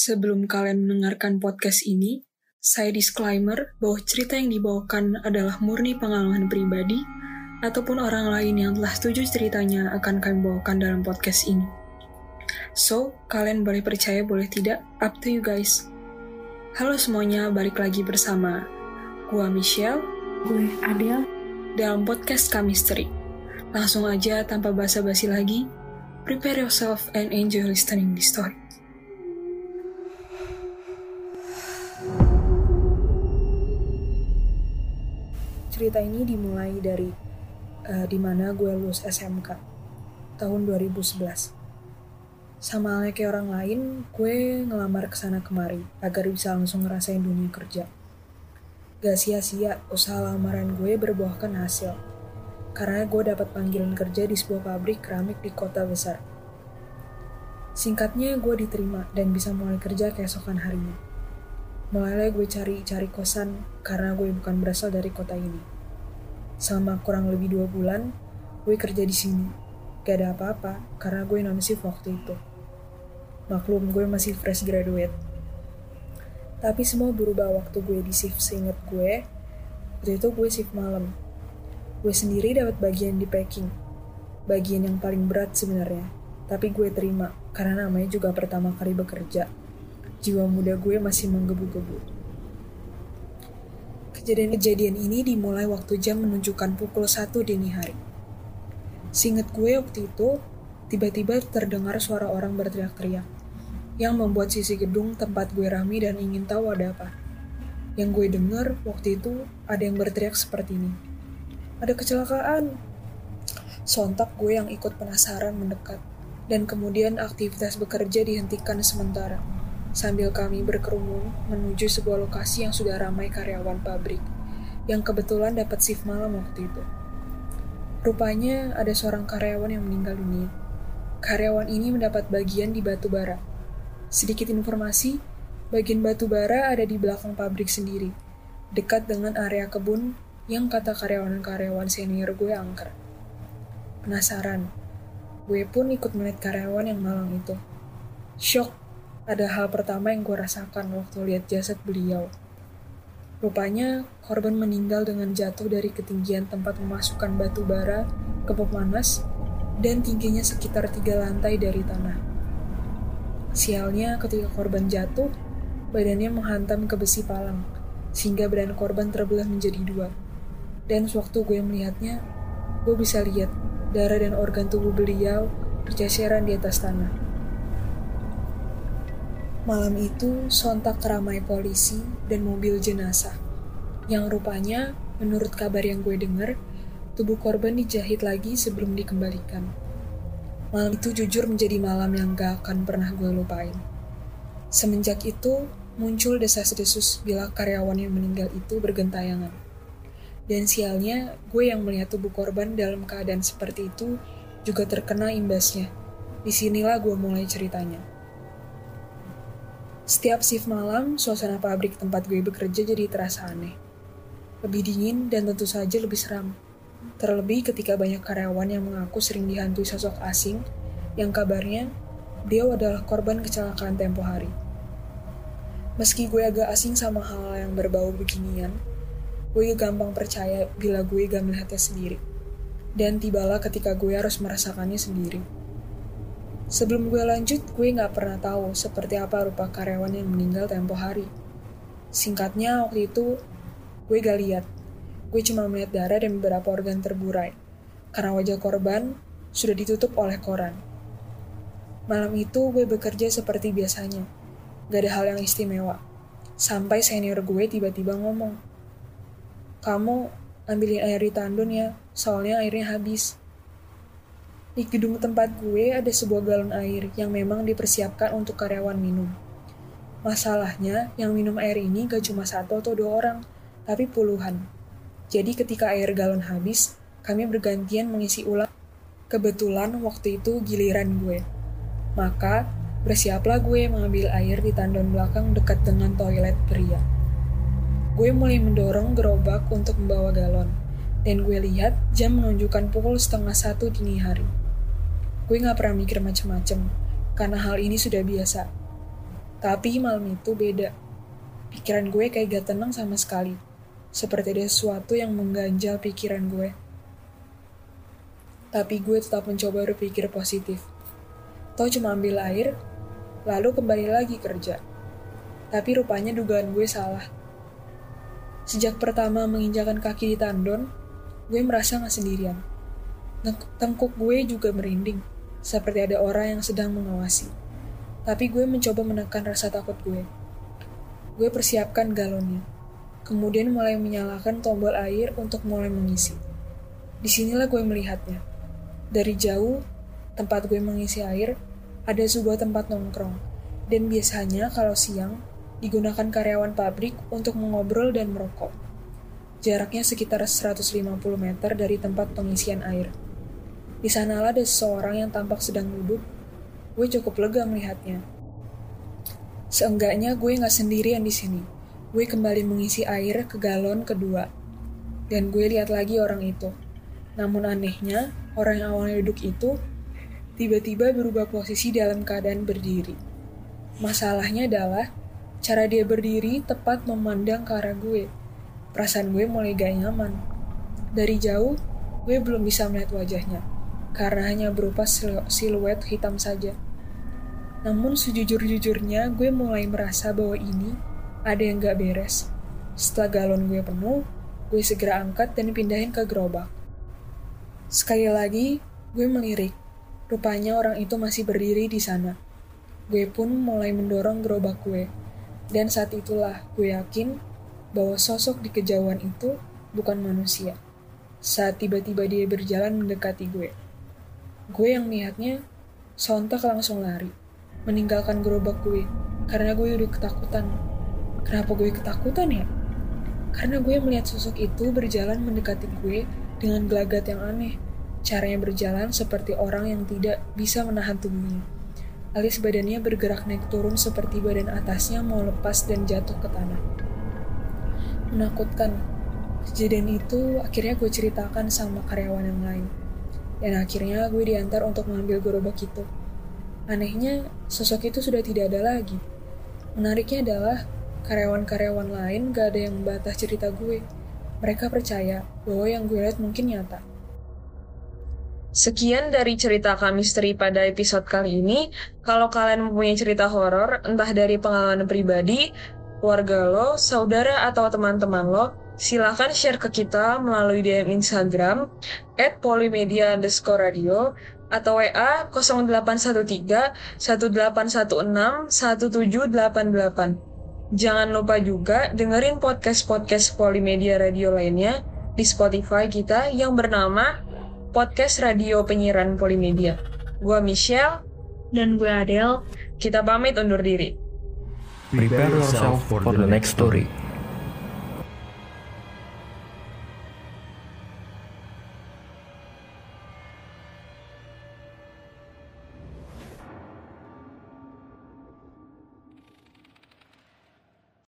Sebelum kalian mendengarkan podcast ini, saya disclaimer bahwa cerita yang dibawakan adalah murni pengalaman pribadi ataupun orang lain yang telah setuju ceritanya akan kami bawakan dalam podcast ini. So, kalian boleh percaya boleh tidak, up to you guys. Halo semuanya, balik lagi bersama gua Michelle, Gue Adele. dalam podcast Chemistry. Langsung aja tanpa basa-basi lagi, prepare yourself and enjoy listening the story. Cerita ini dimulai dari eh, di mana gue lulus SMK tahun 2011. Sama halnya kayak orang lain, gue ngelamar ke sana kemari agar bisa langsung ngerasain dunia kerja. Gak sia-sia usaha lamaran gue berbuahkan hasil. Karena gue dapat panggilan kerja di sebuah pabrik keramik di kota besar. Singkatnya gue diterima dan bisa mulai kerja keesokan harinya. Mulailah gue cari-cari kosan karena gue bukan berasal dari kota ini. Selama kurang lebih dua bulan, gue kerja di sini. Gak ada apa-apa karena gue non-shift waktu itu. Maklum gue masih fresh graduate. Tapi semua berubah waktu gue di shift seinget gue. Waktu itu gue shift malam. Gue sendiri dapat bagian di packing. Bagian yang paling berat sebenarnya. Tapi gue terima karena namanya juga pertama kali bekerja. Jiwa muda gue masih menggebu-gebu. Kejadian-kejadian ini dimulai waktu jam menunjukkan pukul 1 dini hari. Singet gue waktu itu, tiba-tiba terdengar suara orang berteriak-teriak yang membuat sisi gedung tempat gue rame dan ingin tahu ada apa. Yang gue denger waktu itu ada yang berteriak seperti ini. Ada kecelakaan. Sontak gue yang ikut penasaran mendekat. Dan kemudian aktivitas bekerja dihentikan sementara. Sambil kami berkerumun menuju sebuah lokasi yang sudah ramai karyawan pabrik. Yang kebetulan dapat shift malam waktu itu. Rupanya ada seorang karyawan yang meninggal dunia. Karyawan ini mendapat bagian di batu bara. Sedikit informasi, bagian batu bara ada di belakang pabrik sendiri, dekat dengan area kebun yang kata karyawan-karyawan senior gue angker. Penasaran, gue pun ikut melihat karyawan yang malang itu. Shock, ada hal pertama yang gue rasakan waktu lihat jasad beliau. Rupanya, korban meninggal dengan jatuh dari ketinggian tempat memasukkan batu bara ke pemanas dan tingginya sekitar tiga lantai dari tanah. Sialnya ketika korban jatuh, badannya menghantam ke besi palang, sehingga badan korban terbelah menjadi dua. Dan sewaktu gue melihatnya, gue bisa lihat darah dan organ tubuh beliau berceceran di atas tanah. Malam itu sontak ramai polisi dan mobil jenazah. Yang rupanya, menurut kabar yang gue dengar, tubuh korban dijahit lagi sebelum dikembalikan. Malam itu jujur menjadi malam yang gak akan pernah gue lupain. Semenjak itu, muncul desas-desus bila karyawan yang meninggal itu bergentayangan. Dan sialnya, gue yang melihat tubuh korban dalam keadaan seperti itu juga terkena imbasnya. Di sinilah gue mulai ceritanya. Setiap shift malam, suasana pabrik tempat gue bekerja jadi terasa aneh. Lebih dingin dan tentu saja lebih seram. Terlebih ketika banyak karyawan yang mengaku sering dihantui sosok asing yang kabarnya dia adalah korban kecelakaan tempo hari. Meski gue agak asing sama hal yang berbau beginian, gue gampang percaya bila gue gak melihatnya sendiri. Dan tibalah ketika gue harus merasakannya sendiri. Sebelum gue lanjut, gue gak pernah tahu seperti apa rupa karyawan yang meninggal tempo hari. Singkatnya, waktu itu gue gak lihat. Gue cuma melihat darah dan beberapa organ terburai. Karena wajah korban sudah ditutup oleh koran. Malam itu gue bekerja seperti biasanya. Gak ada hal yang istimewa. Sampai senior gue tiba-tiba ngomong, Kamu ambilin air di tandon ya, soalnya airnya habis. Di gedung tempat gue ada sebuah galon air yang memang dipersiapkan untuk karyawan minum. Masalahnya, yang minum air ini gak cuma satu atau dua orang, tapi puluhan. Jadi ketika air galon habis, kami bergantian mengisi ulang. Kebetulan waktu itu giliran gue. Maka, bersiaplah gue mengambil air di tandon belakang dekat dengan toilet pria. Gue mulai mendorong gerobak untuk membawa galon, dan gue lihat jam menunjukkan pukul setengah satu dini hari. Gue gak pernah mikir macem-macem, karena hal ini sudah biasa. Tapi malam itu beda. Pikiran gue kayak gak tenang sama sekali. Seperti ada sesuatu yang mengganjal pikiran gue. Tapi gue tetap mencoba berpikir positif. Toh cuma ambil air, lalu kembali lagi kerja. Tapi rupanya dugaan gue salah. Sejak pertama menginjakan kaki di tandon, gue merasa gak sendirian. Tengkuk gue juga merinding, seperti ada orang yang sedang mengawasi. Tapi gue mencoba menekan rasa takut gue. Gue persiapkan galonnya. Kemudian mulai menyalakan tombol air untuk mulai mengisi. Di sinilah gue melihatnya. Dari jauh, tempat gue mengisi air, ada sebuah tempat nongkrong. Dan biasanya kalau siang, digunakan karyawan pabrik untuk mengobrol dan merokok. Jaraknya sekitar 150 meter dari tempat pengisian air. Di sanalah ada seseorang yang tampak sedang duduk Gue cukup lega melihatnya. Seenggaknya gue gak sendirian di sini. Gue kembali mengisi air ke galon kedua. Dan gue lihat lagi orang itu. Namun anehnya, orang yang awalnya duduk itu tiba-tiba berubah posisi dalam keadaan berdiri. Masalahnya adalah cara dia berdiri tepat memandang ke arah gue. Perasaan gue mulai gak nyaman. Dari jauh, gue belum bisa melihat wajahnya, karena hanya berupa siluet hitam saja. Namun sejujur-jujurnya gue mulai merasa bahwa ini ada yang gak beres. Setelah galon gue penuh, gue segera angkat dan pindahin ke gerobak. Sekali lagi, gue melirik. Rupanya orang itu masih berdiri di sana. Gue pun mulai mendorong gerobak gue. Dan saat itulah gue yakin bahwa sosok di kejauhan itu bukan manusia. Saat tiba-tiba dia berjalan mendekati gue. Gue yang melihatnya sontak langsung lari meninggalkan gerobak gue karena gue udah ketakutan. Kenapa gue ketakutan ya? Karena gue melihat sosok itu berjalan mendekati gue dengan gelagat yang aneh. Caranya berjalan seperti orang yang tidak bisa menahan tubuhnya. Alis badannya bergerak naik turun seperti badan atasnya mau lepas dan jatuh ke tanah. Menakutkan. Kejadian itu akhirnya gue ceritakan sama karyawan yang lain. Dan akhirnya gue diantar untuk mengambil gerobak itu. Anehnya, sosok itu sudah tidak ada lagi. Menariknya adalah, karyawan-karyawan lain gak ada yang membatah cerita gue. Mereka percaya bahwa yang gue lihat mungkin nyata. Sekian dari cerita kami misteri pada episode kali ini. Kalau kalian mempunyai cerita horor, entah dari pengalaman pribadi, keluarga lo, saudara, atau teman-teman lo, silahkan share ke kita melalui DM Instagram at polymedia underscore radio atau WA 0813 1816 1788. Jangan lupa juga dengerin podcast-podcast Polimedia Radio lainnya di Spotify kita yang bernama Podcast Radio Penyiaran Polimedia. Gua Michelle dan gue Adele. Kita pamit undur diri. Prepare yourself for the next story.